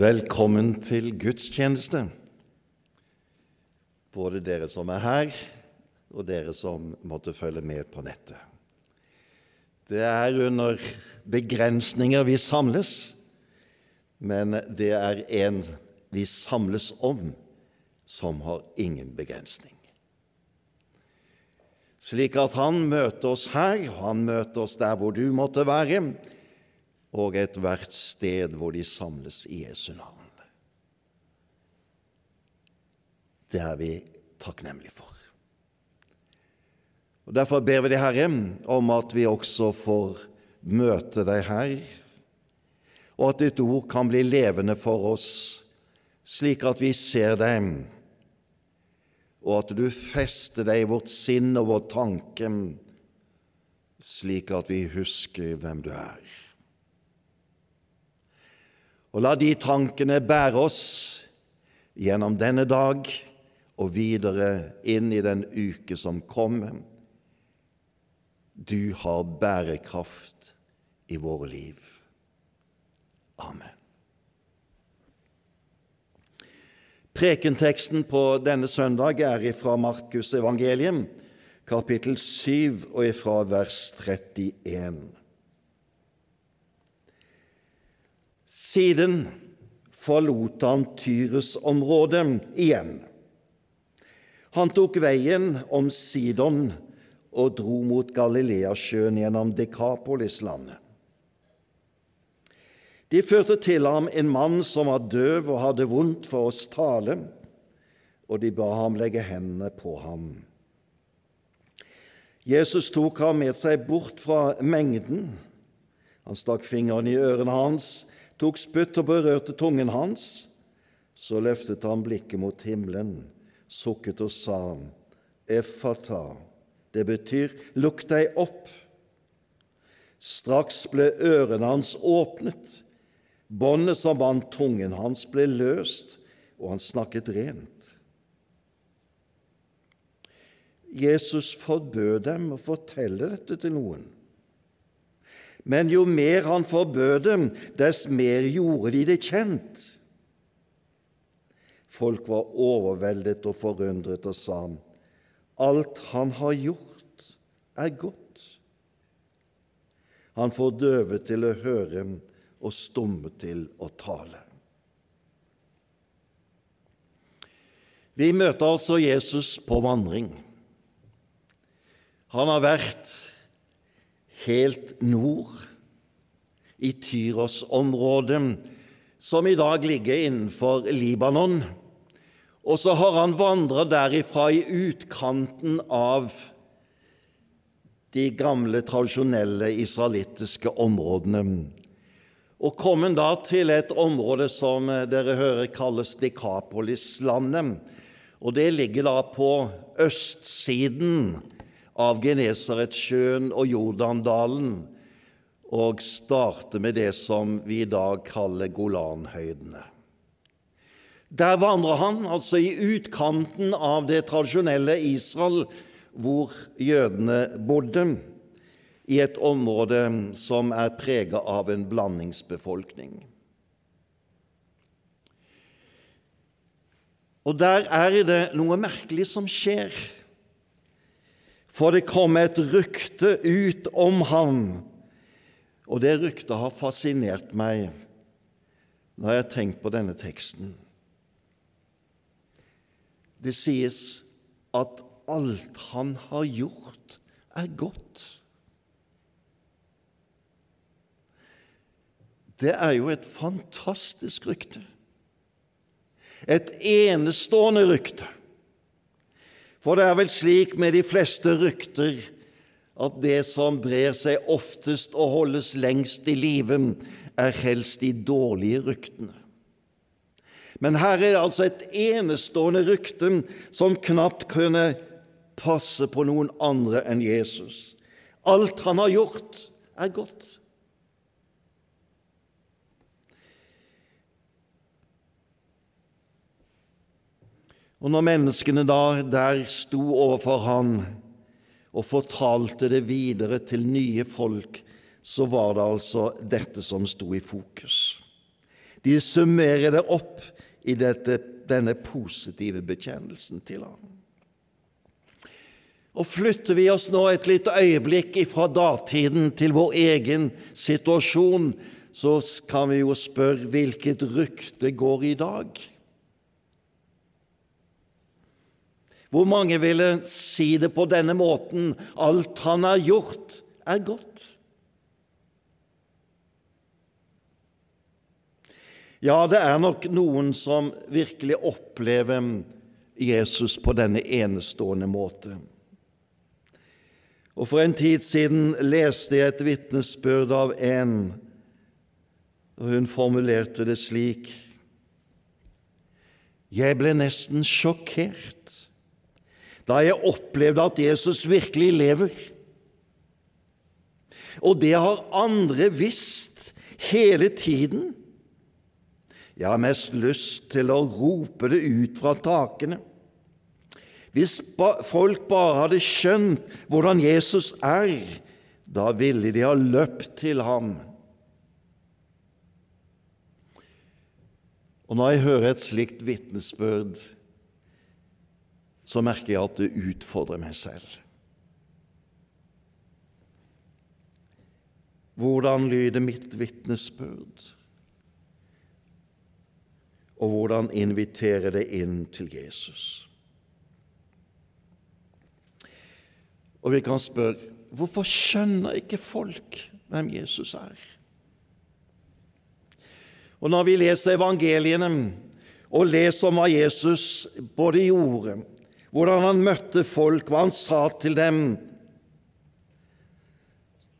Velkommen til gudstjeneste, både dere som er her, og dere som måtte følge med på nettet. Det er under begrensninger vi samles, men det er en vi samles om, som har ingen begrensning. Slik at han møter oss her, han møter oss der hvor du måtte være, og ethvert sted hvor de samles i Jesu navn. Det er vi takknemlige for. Og Derfor ber vi deg, Herre, om at vi også får møte deg her, og at ditt ord kan bli levende for oss, slik at vi ser deg, og at du fester deg i vårt sinn og vår tanke, slik at vi husker hvem du er. Og la de tankene bære oss gjennom denne dag og videre inn i den uke som kommer. Du har bærekraft i våre liv. Amen. Prekenteksten på denne søndag er ifra Markus evangelium, kapittel 7, og ifra vers 31. Siden forlot han Tyresområdet igjen. Han tok veien om Sidon og dro mot Galileasjøen gjennom Dekapolislandet. De førte til ham en mann som var døv og hadde vondt for oss tale, og de ba ham legge hendene på ham. Jesus tok ham med seg bort fra mengden. Han stakk fingeren i ørene hans tok spytt og berørte tungen hans. Så løftet han blikket mot himmelen, sukket og sa, Efata, det betyr lukk deg opp. Straks ble ørene hans åpnet, båndet som bandt tungen hans, ble løst, og han snakket rent. Jesus forbød dem å fortelle dette til noen. Men jo mer han forbød dem, dess mer gjorde de det kjent. Folk var overveldet og forundret og sa, alt han har gjort, er godt. Han får døve til å høre og stumme til å tale. Vi møter altså Jesus på vandring. Han har vært helt nord i Tyros-området, som i dag ligger innenfor Libanon. Og så har han vandra derifra i utkanten av de gamle, tradisjonelle israelittiske områdene, og kommet da til et område som dere hører kalles Dekapolis-landet. Og det ligger da på østsiden av Genesaretsjøen og Jordandalen og starte med det som vi i dag kaller Golanhøydene. Der vandrer han altså i utkanten av det tradisjonelle Israel, hvor jødene bodde, i et område som er preget av en blandingsbefolkning. Og der er det noe merkelig som skjer. For det kom et rykte ut om ham, og det ryktet har fascinert meg når jeg har tenkt på denne teksten. Det sies at alt han har gjort, er godt. Det er jo et fantastisk rykte. Et enestående rykte. For det er vel slik med de fleste rykter at det som brer seg oftest og holdes lengst i live, er helst de dårlige ryktene. Men her er det altså et enestående rykte som knapt kunne passe på noen andre enn Jesus. Alt han har gjort, er godt. Og når menneskene da der sto overfor han og fortalte det videre til nye folk, så var det altså dette som sto i fokus. De summerer det opp i dette, denne positive bekjennelsen til ham. Og Flytter vi oss nå et lite øyeblikk fra datiden til vår egen situasjon, så kan vi jo spørre hvilket rykte går i dag? Hvor mange ville si det på denne måten alt han har gjort, er godt? Ja, det er nok noen som virkelig opplever Jesus på denne enestående måte. Og For en tid siden leste jeg et vitnesbyrd av en, og hun formulerte det slik Jeg ble nesten sjokkert da jeg opplevde at Jesus virkelig lever. Og det har andre visst hele tiden. Jeg har mest lyst til å rope det ut fra takene. Hvis folk bare hadde skjønt hvordan Jesus er, da ville de ha løpt til ham. Og når jeg hører et slikt vitnesbyrd, så merker jeg at det utfordrer meg selv. Hvordan lyder mitt vitnesbyrd? og hvordan inviterer det inn til Jesus. Og vi kan spørre hvorfor skjønner ikke folk hvem Jesus er? Og Når vi leser evangeliene og leser om hva Jesus både gjorde, hvordan han møtte folk, hva han sa til dem,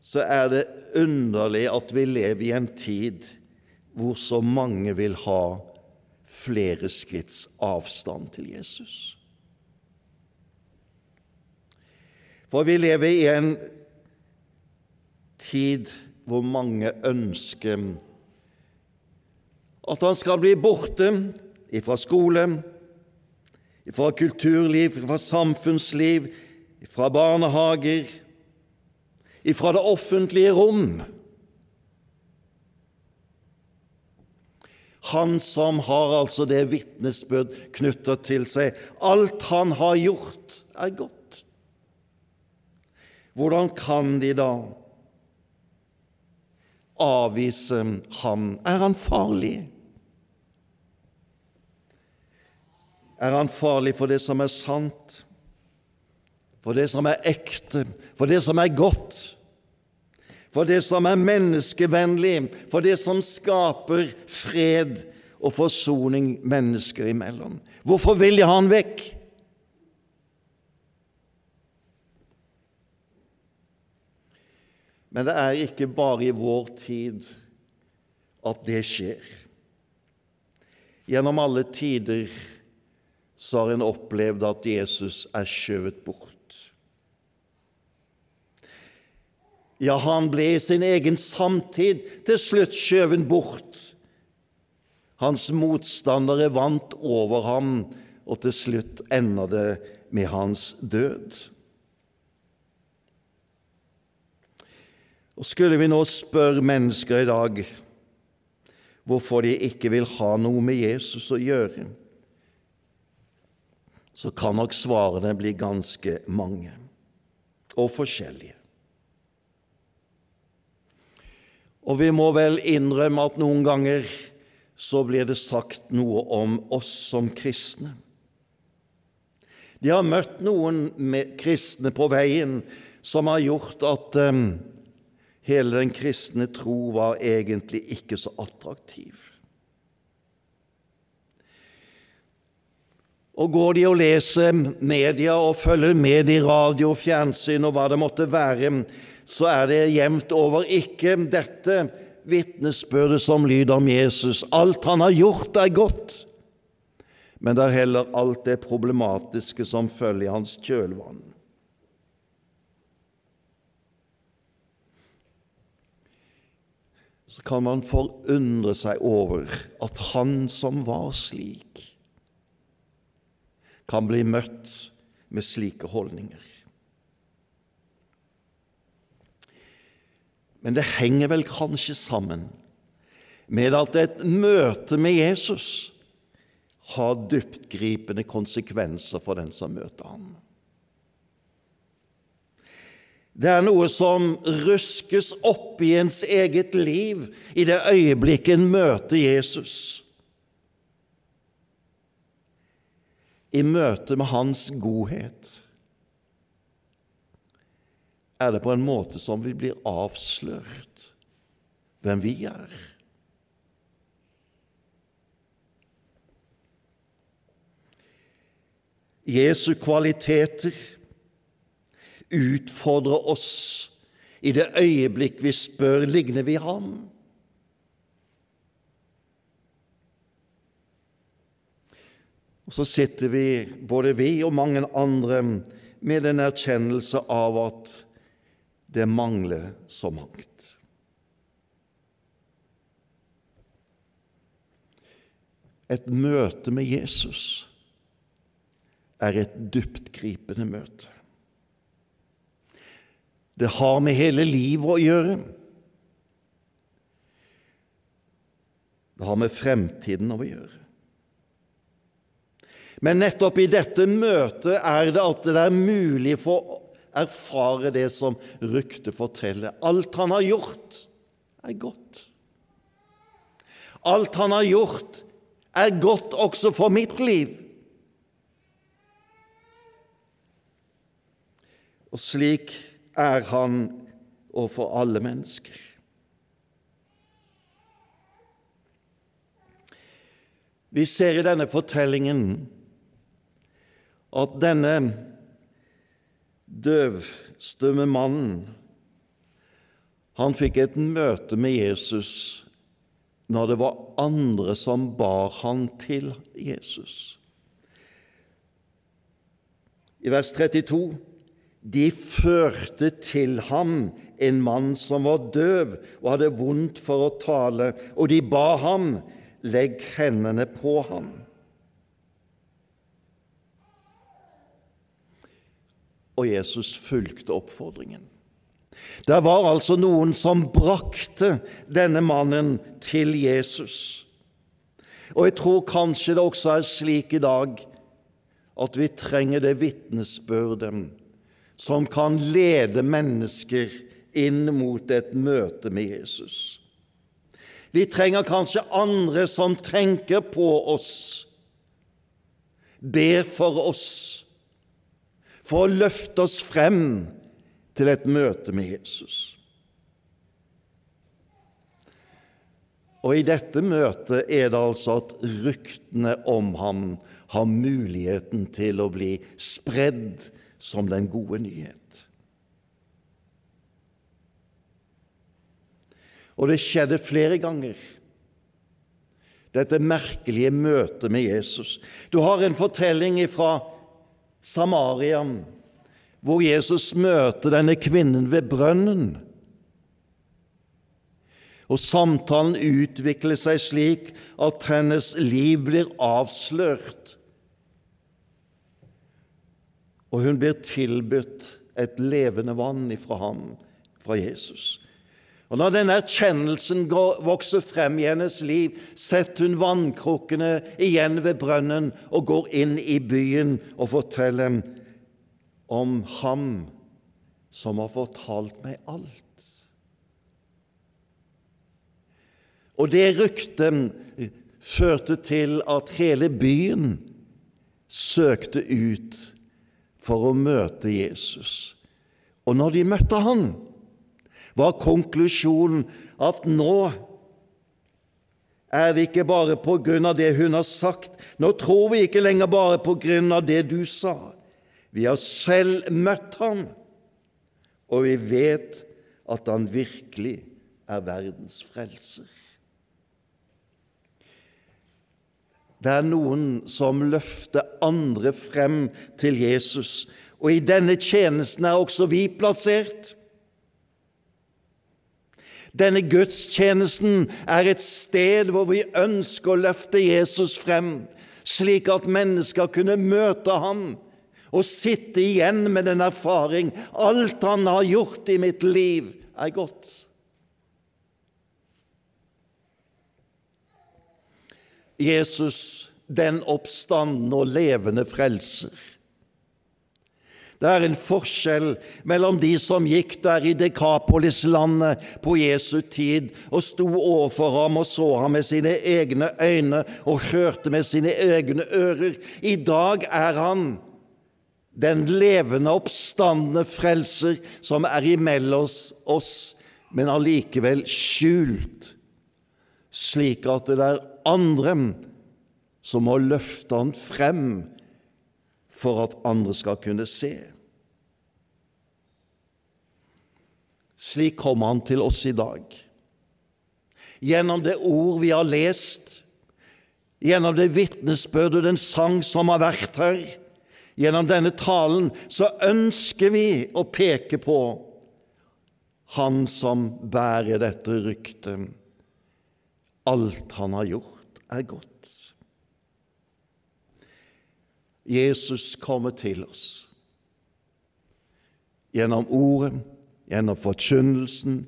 så er det underlig at vi lever i en tid hvor så mange vil ha flere skritts avstand til Jesus. For vi lever i en tid hvor mange ønsker at han skal bli borte fra skole, fra kulturliv, fra samfunnsliv, fra barnehager, fra det offentlige rom. Han som har altså det vitnesbyrd knytta til seg. Alt han har gjort, er godt. Hvordan kan de da avvise ham? Er han farlig? Er han farlig for det som er sant, for det som er ekte, for det som er godt? for det som er menneskevennlig, for det som skaper fred og forsoning mennesker imellom. Hvorfor vil jeg ha han vekk? Men det er ikke bare i vår tid at det skjer. Gjennom alle tider så har en opplevd at Jesus er skjøvet bort. Ja, han ble i sin egen samtid til slutt skjøvet bort. Hans motstandere vant over ham, og til slutt ender det med hans død. Og Skulle vi nå spørre mennesker i dag hvorfor de ikke vil ha noe med Jesus å gjøre, så kan nok svarene bli ganske mange og forskjellige. Og vi må vel innrømme at noen ganger så blir det sagt noe om oss som kristne. De har møtt noen kristne på veien som har gjort at um, hele den kristne tro var egentlig ikke så attraktiv. Og går de og leser media og følger med i radio og fjernsyn og hva det måtte være, så er det jevnt over ikke dette vitnesbyrdet som lyder om Jesus. Alt han har gjort, er godt, men det er heller alt det problematiske som følger i hans kjølvann. Så kan man forundre seg over at han som var slik, kan bli møtt med slike holdninger. Men det henger vel kanskje sammen med at et møte med Jesus har dyptgripende konsekvenser for den som møter ham. Det er noe som ruskes opp i ens eget liv i det øyeblikket en møter Jesus. I møte med Hans godhet er det på en måte som vi blir avslørt hvem vi er. Jesu kvaliteter utfordrer oss i det øyeblikk vi spør ligner vi ham. Og Så sitter vi, både vi og mange andre, med en erkjennelse av at det mangler så mangt. Et møte med Jesus er et dyptgripende møte. Det har med hele livet å gjøre. Det har med fremtiden å gjøre. Men nettopp i dette møtet er det at det er mulig for å erfare det som ryktet forteller. Alt han har gjort, er godt. Alt han har gjort, er godt også for mitt liv. Og slik er han overfor alle mennesker. Vi ser i denne fortellingen at denne døvstumme mannen han fikk et møte med Jesus når det var andre som bar han til Jesus. I vers 32 de førte til ham en mann som var døv og hadde vondt for å tale, og de ba ham, legg hendene på ham. Og Jesus fulgte oppfordringen. Det var altså noen som brakte denne mannen til Jesus. Og jeg tror kanskje det også er slik i dag at vi trenger det vitnesbyrdet som kan lede mennesker inn mot et møte med Jesus. Vi trenger kanskje andre som tenker på oss, ber for oss, for å løfte oss frem til et møte med Jesus. Og i dette møtet er det altså at ryktene om ham har muligheten til å bli spredd som den gode nyhet. Og det skjedde flere ganger, dette merkelige møtet med Jesus. Du har en fortelling fra Samaria hvor Jesus møter denne kvinnen ved brønnen. Og samtalen utvikler seg slik at hennes liv blir avslørt og hun blir tilbudt et levende vann ifra ham, fra Jesus. Og Når denne erkjennelsen vokser frem i hennes liv, setter hun vannkrukkene igjen ved brønnen og går inn i byen og forteller om ham som har fortalt meg alt. Og det ryktet førte til at hele byen søkte ut for å møte Jesus. Og når de møtte han, var konklusjonen at nå er det ikke bare på grunn av det hun har sagt. Nå tror vi ikke lenger bare på grunn av det du sa. Vi har selv møtt ham, og vi vet at han virkelig er verdens frelser. Det er noen som løfter andre frem til Jesus, og i denne tjenesten er også vi plassert. Denne gudstjenesten er et sted hvor vi ønsker å løfte Jesus frem, slik at mennesker kunne møte ham og sitte igjen med den erfaring alt han har gjort i mitt liv, er godt. Jesus, den oppstandende og levende frelser. Det er en forskjell mellom de som gikk der i Dekapolis-landet på Jesu tid og sto overfor ham og så ham med sine egne øyne og hørte med sine egne ører. I dag er han den levende, oppstandende frelser som er imellom oss, men allikevel skjult, slik at det er andre som må løfte han frem for at andre skal kunne se. Slik kommer han til oss i dag. Gjennom det ord vi har lest, gjennom det vitnesbyrd og den sang som har vært her, gjennom denne talen, så ønsker vi å peke på Han som bærer dette ryktet. Alt han har gjort, er godt. Jesus kommer til oss gjennom ordet, gjennom forkynnelsen,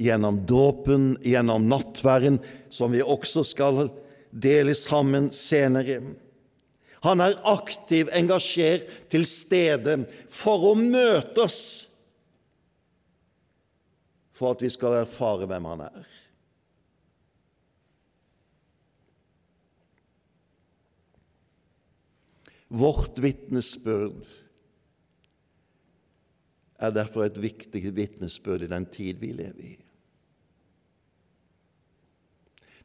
gjennom dåpen, gjennom nattverden, som vi også skal dele sammen senere. Han er aktiv, engasjert, til stede for å møte oss, for at vi skal erfare hvem han er. Vårt vitnesbyrd er derfor et viktig vitnesbyrd i den tid vi lever i.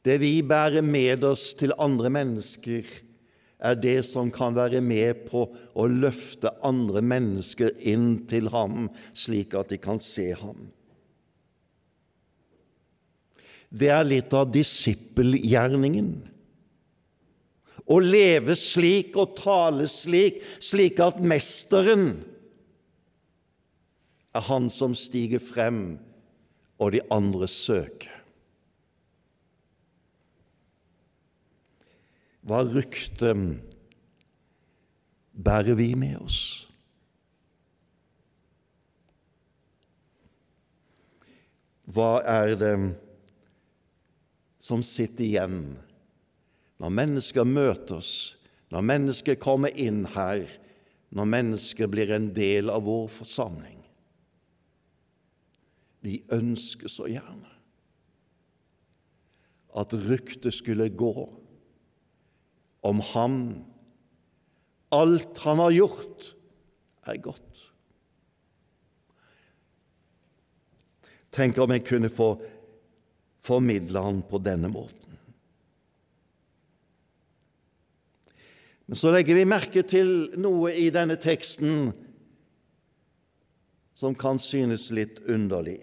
Det vi bærer med oss til andre mennesker, er det som kan være med på å løfte andre mennesker inn til ham, slik at de kan se ham. Det er litt av disippelgjerningen å leve slik og tale slik, slik at mesteren er han som stiger frem, og de andre søker. Hva rykte bærer vi med oss? Hva er det som sitter igjen? Når mennesker møter oss, når mennesker kommer inn her, når mennesker blir en del av vår forsamling. Vi ønsker så gjerne at ryktet skulle gå om ham. Alt han har gjort, er godt. Tenk om jeg kunne få formidle han på denne måten. Men så legger vi merke til noe i denne teksten som kan synes litt underlig.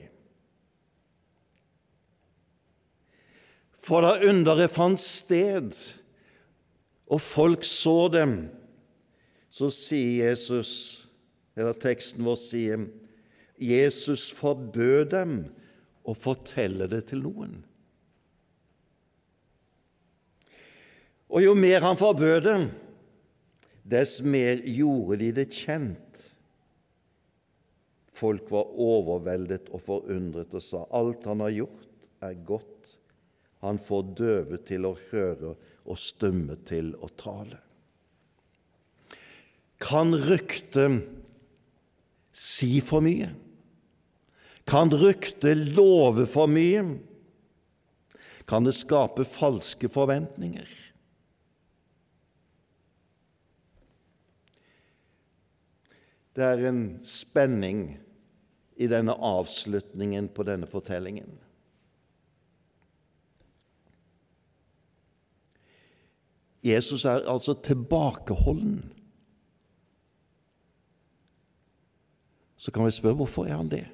For da underet fant sted, og folk så dem, så sier Jesus, eller teksten vår sier, Jesus forbød dem å fortelle det til noen. Og jo mer han forbød dem, dess mer gjorde de det kjent. Folk var overveldet og forundret og sa alt han har gjort, er godt. Han får døve til å høre og stumme til å tale. Kan ryktet si for mye? Kan ryktet love for mye? Kan det skape falske forventninger? Det er en spenning i denne avslutningen på denne fortellingen. Jesus er altså tilbakeholden. Så kan vi spørre hvorfor er han det?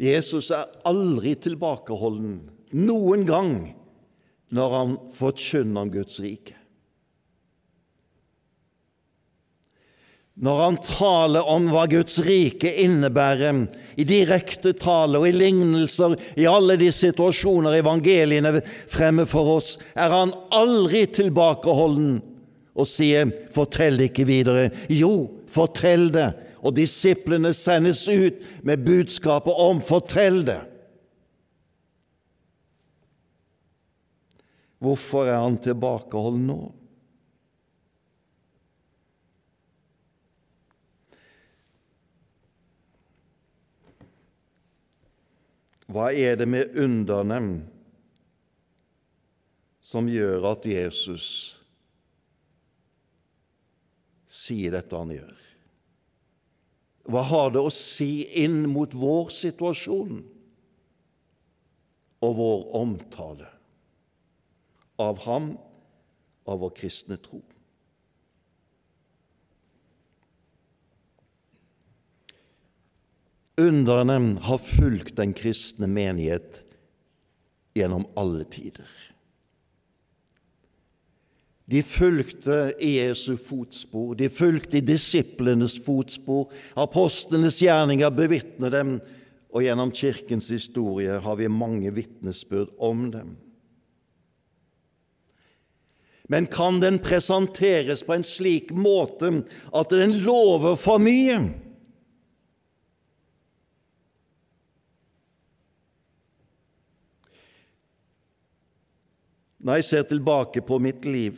Jesus er aldri tilbakeholden noen gang når han forkynner om Guds rike. Når han taler om hva Guds rike innebærer, i direkte tale og i lignelser, i alle de situasjoner evangeliene fremmer for oss, er han aldri tilbakeholden og sier 'fortell ikke videre'. Jo, fortell det, og disiplene sendes ut med budskapet om 'fortell det'. Hvorfor er han tilbakeholden nå? Hva er det med underne som gjør at Jesus sier dette han gjør? Hva har det å si inn mot vår situasjon og vår omtale av ham, av vår kristne tro? Underne har fulgt den kristne menighet gjennom alle tider. De fulgte i Jesu fotspor, de fulgte i disiplenes fotspor. Apostlenes gjerninger bevitner dem, og gjennom Kirkens historie har vi mange vitnesbyrd om dem. Men kan den presenteres på en slik måte at den lover for mye? Når jeg ser tilbake på mitt liv,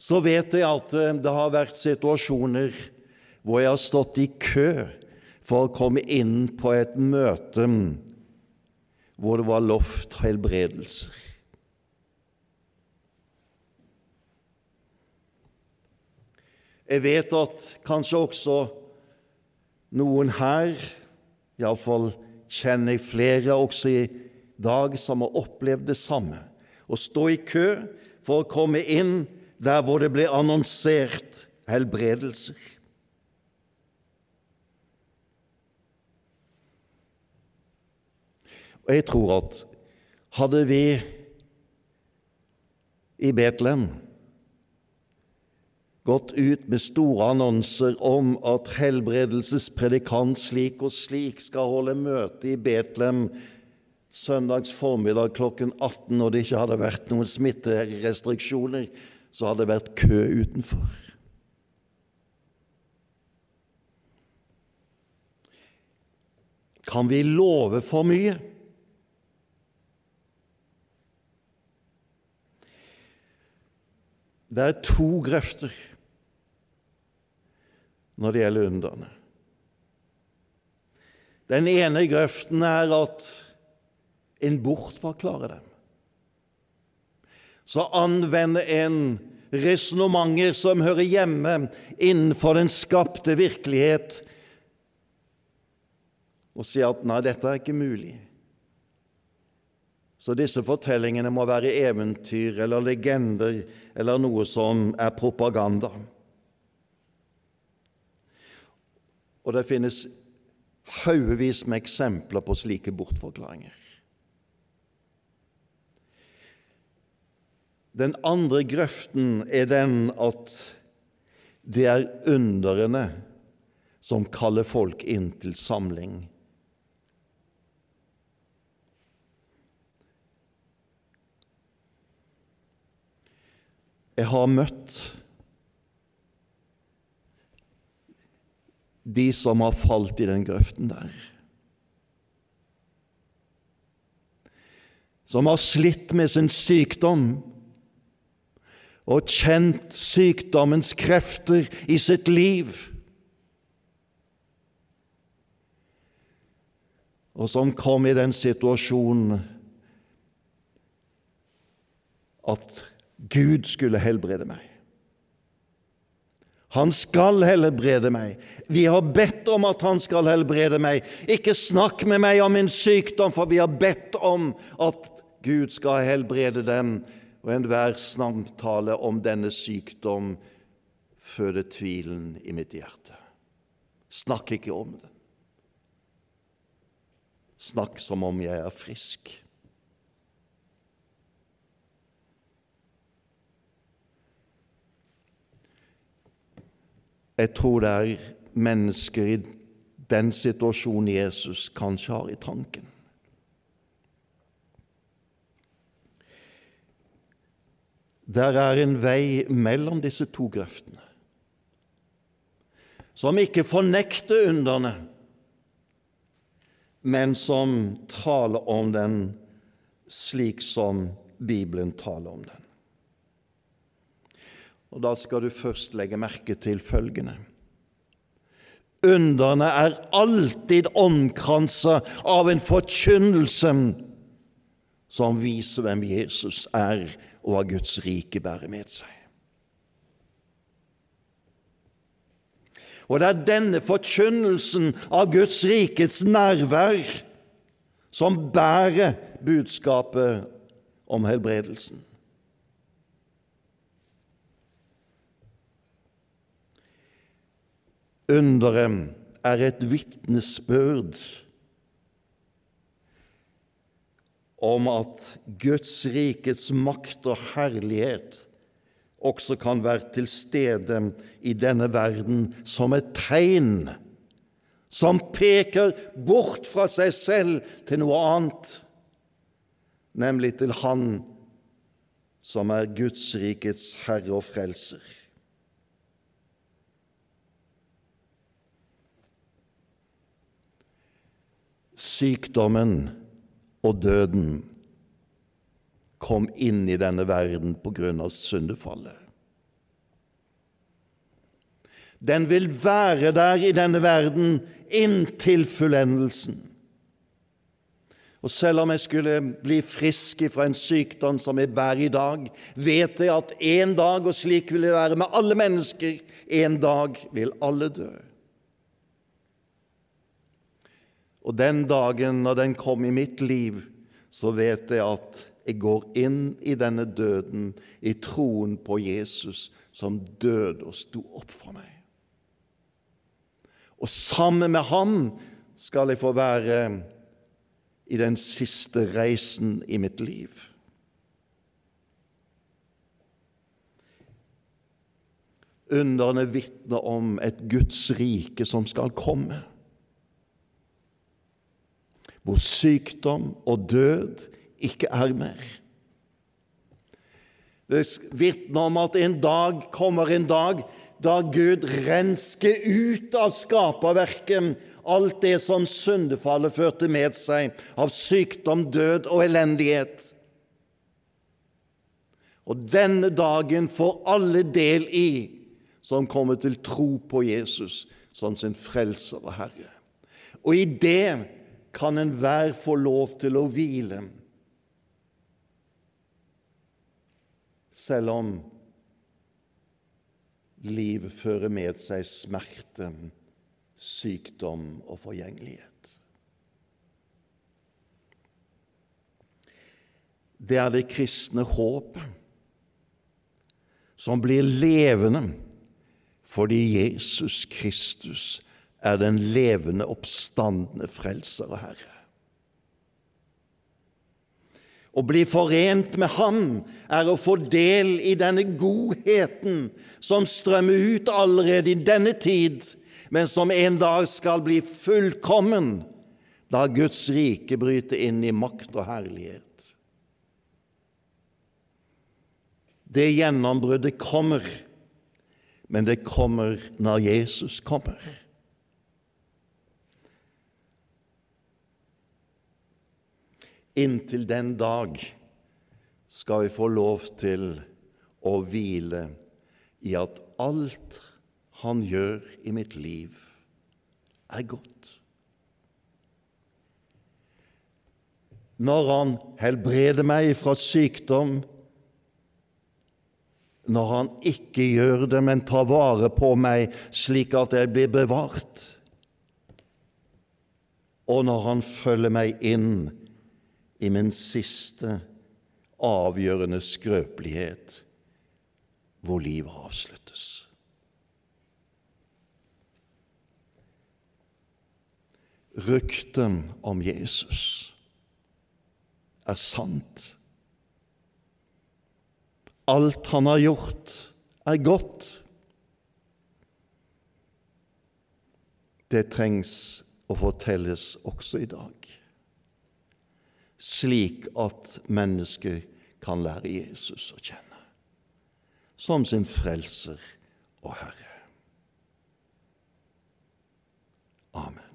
så vet jeg at eh, det har vært situasjoner hvor jeg har stått i kø for å komme inn på et møte hvor det var lovt helbredelser. Jeg vet at kanskje også noen her, iallfall kjenner jeg flere også i dag som har opplevd det samme. Å stå i kø for å komme inn der hvor det ble annonsert helbredelser. Og jeg tror at hadde vi i Betlehem gått ut med store annonser om at helbredelsespredikant slik og slik skal holde møte i Betlehem søndags formiddag klokken 18 når det ikke hadde vært noen smitterestriksjoner, så hadde det vært kø utenfor. Kan vi love for mye? Det er to grøfter når det gjelder underne. Den ene grøften er at en bortforklarer dem. Så anvender en resonnementer som hører hjemme innenfor den skapte virkelighet, og sier at 'nei, dette er ikke mulig'. Så disse fortellingene må være eventyr eller legender eller noe som er propaganda. Og det finnes haugevis med eksempler på slike bortforklaringer. Den andre grøften er den at det er underne som kaller folk inn til samling. Jeg har møtt de som har falt i den grøften der. Som har slitt med sin sykdom og kjent sykdommens krefter i sitt liv, og som kom i den situasjonen at Gud skulle helbrede meg. Han skal helbrede meg. Vi har bedt om at han skal helbrede meg. Ikke snakk med meg om min sykdom, for vi har bedt om at Gud skal helbrede dem og enhver samtale om denne sykdom føder tvilen i mitt hjerte. Snakk ikke om det. Snakk som om jeg er frisk. Jeg tror det er mennesker i den situasjonen Jesus kanskje har i tanken. Der er en vei mellom disse to grøftene, som ikke fornekter underne, men som taler om den slik som Bibelen taler om den. Og Da skal du først legge merke til følgende. Underne er alltid omkransa av en forkynnelse som viser hvem Jesus er, og av Guds rike bærer med seg. Og det er denne forkynnelsen av Guds rikets nærvær som bærer budskapet om helbredelsen. Underet er et vitnesbyrd om at Guds rikets makt og herlighet også kan være til stede i denne verden som et tegn som peker bort fra seg selv til noe annet, nemlig til Han som er Guds rikets herre og frelser. Sykdommen og døden kom inn i denne verden på grunn av syndefallet. Den vil være der i denne verden inntil fullendelsen. Og selv om jeg skulle bli frisk fra en sykdom som jeg bærer i dag, vet jeg at en dag, og slik vil det være med alle mennesker, en dag vil alle dø. Og den dagen når den kom i mitt liv, så vet jeg at jeg går inn i denne døden i troen på Jesus som døde og sto opp for meg. Og sammen med han skal jeg få være i den siste reisen i mitt liv. Underne vitner om et Guds rike som skal komme, hvor sykdom og død ikke er mer. Det vitner om at en dag kommer en dag da Gud rensker ut av skaperverket alt det som syndefallet førte med seg av sykdom, død og elendighet. Og denne dagen får alle del i som kommer til tro på Jesus som sin frelser og Herre. Og i det kan enhver få lov til å hvile selv om livet fører med seg smerte, sykdom og forgjengelighet. Det er det kristne håpet som blir levende fordi Jesus Kristus er den levende, oppstandende frelser og Herre. Å bli forent med Ham er å få del i denne godheten som strømmer ut allerede i denne tid, men som en dag skal bli fullkommen da Guds rike bryter inn i makt og herlighet. Det gjennombruddet kommer, men det kommer når Jesus kommer. Inntil den dag skal vi få lov til å hvile i at alt Han gjør i mitt liv, er godt. Når Han helbreder meg fra sykdom, når Han ikke gjør det, men tar vare på meg slik at jeg blir bevart, og når Han følger meg inn i min siste, avgjørende skrøpelighet, hvor livet avsluttes. Ryktet om Jesus er sant. Alt han har gjort, er godt. Det trengs å fortelles også i dag slik at mennesket kan lære Jesus å kjenne som sin frelser og Herre. Amen.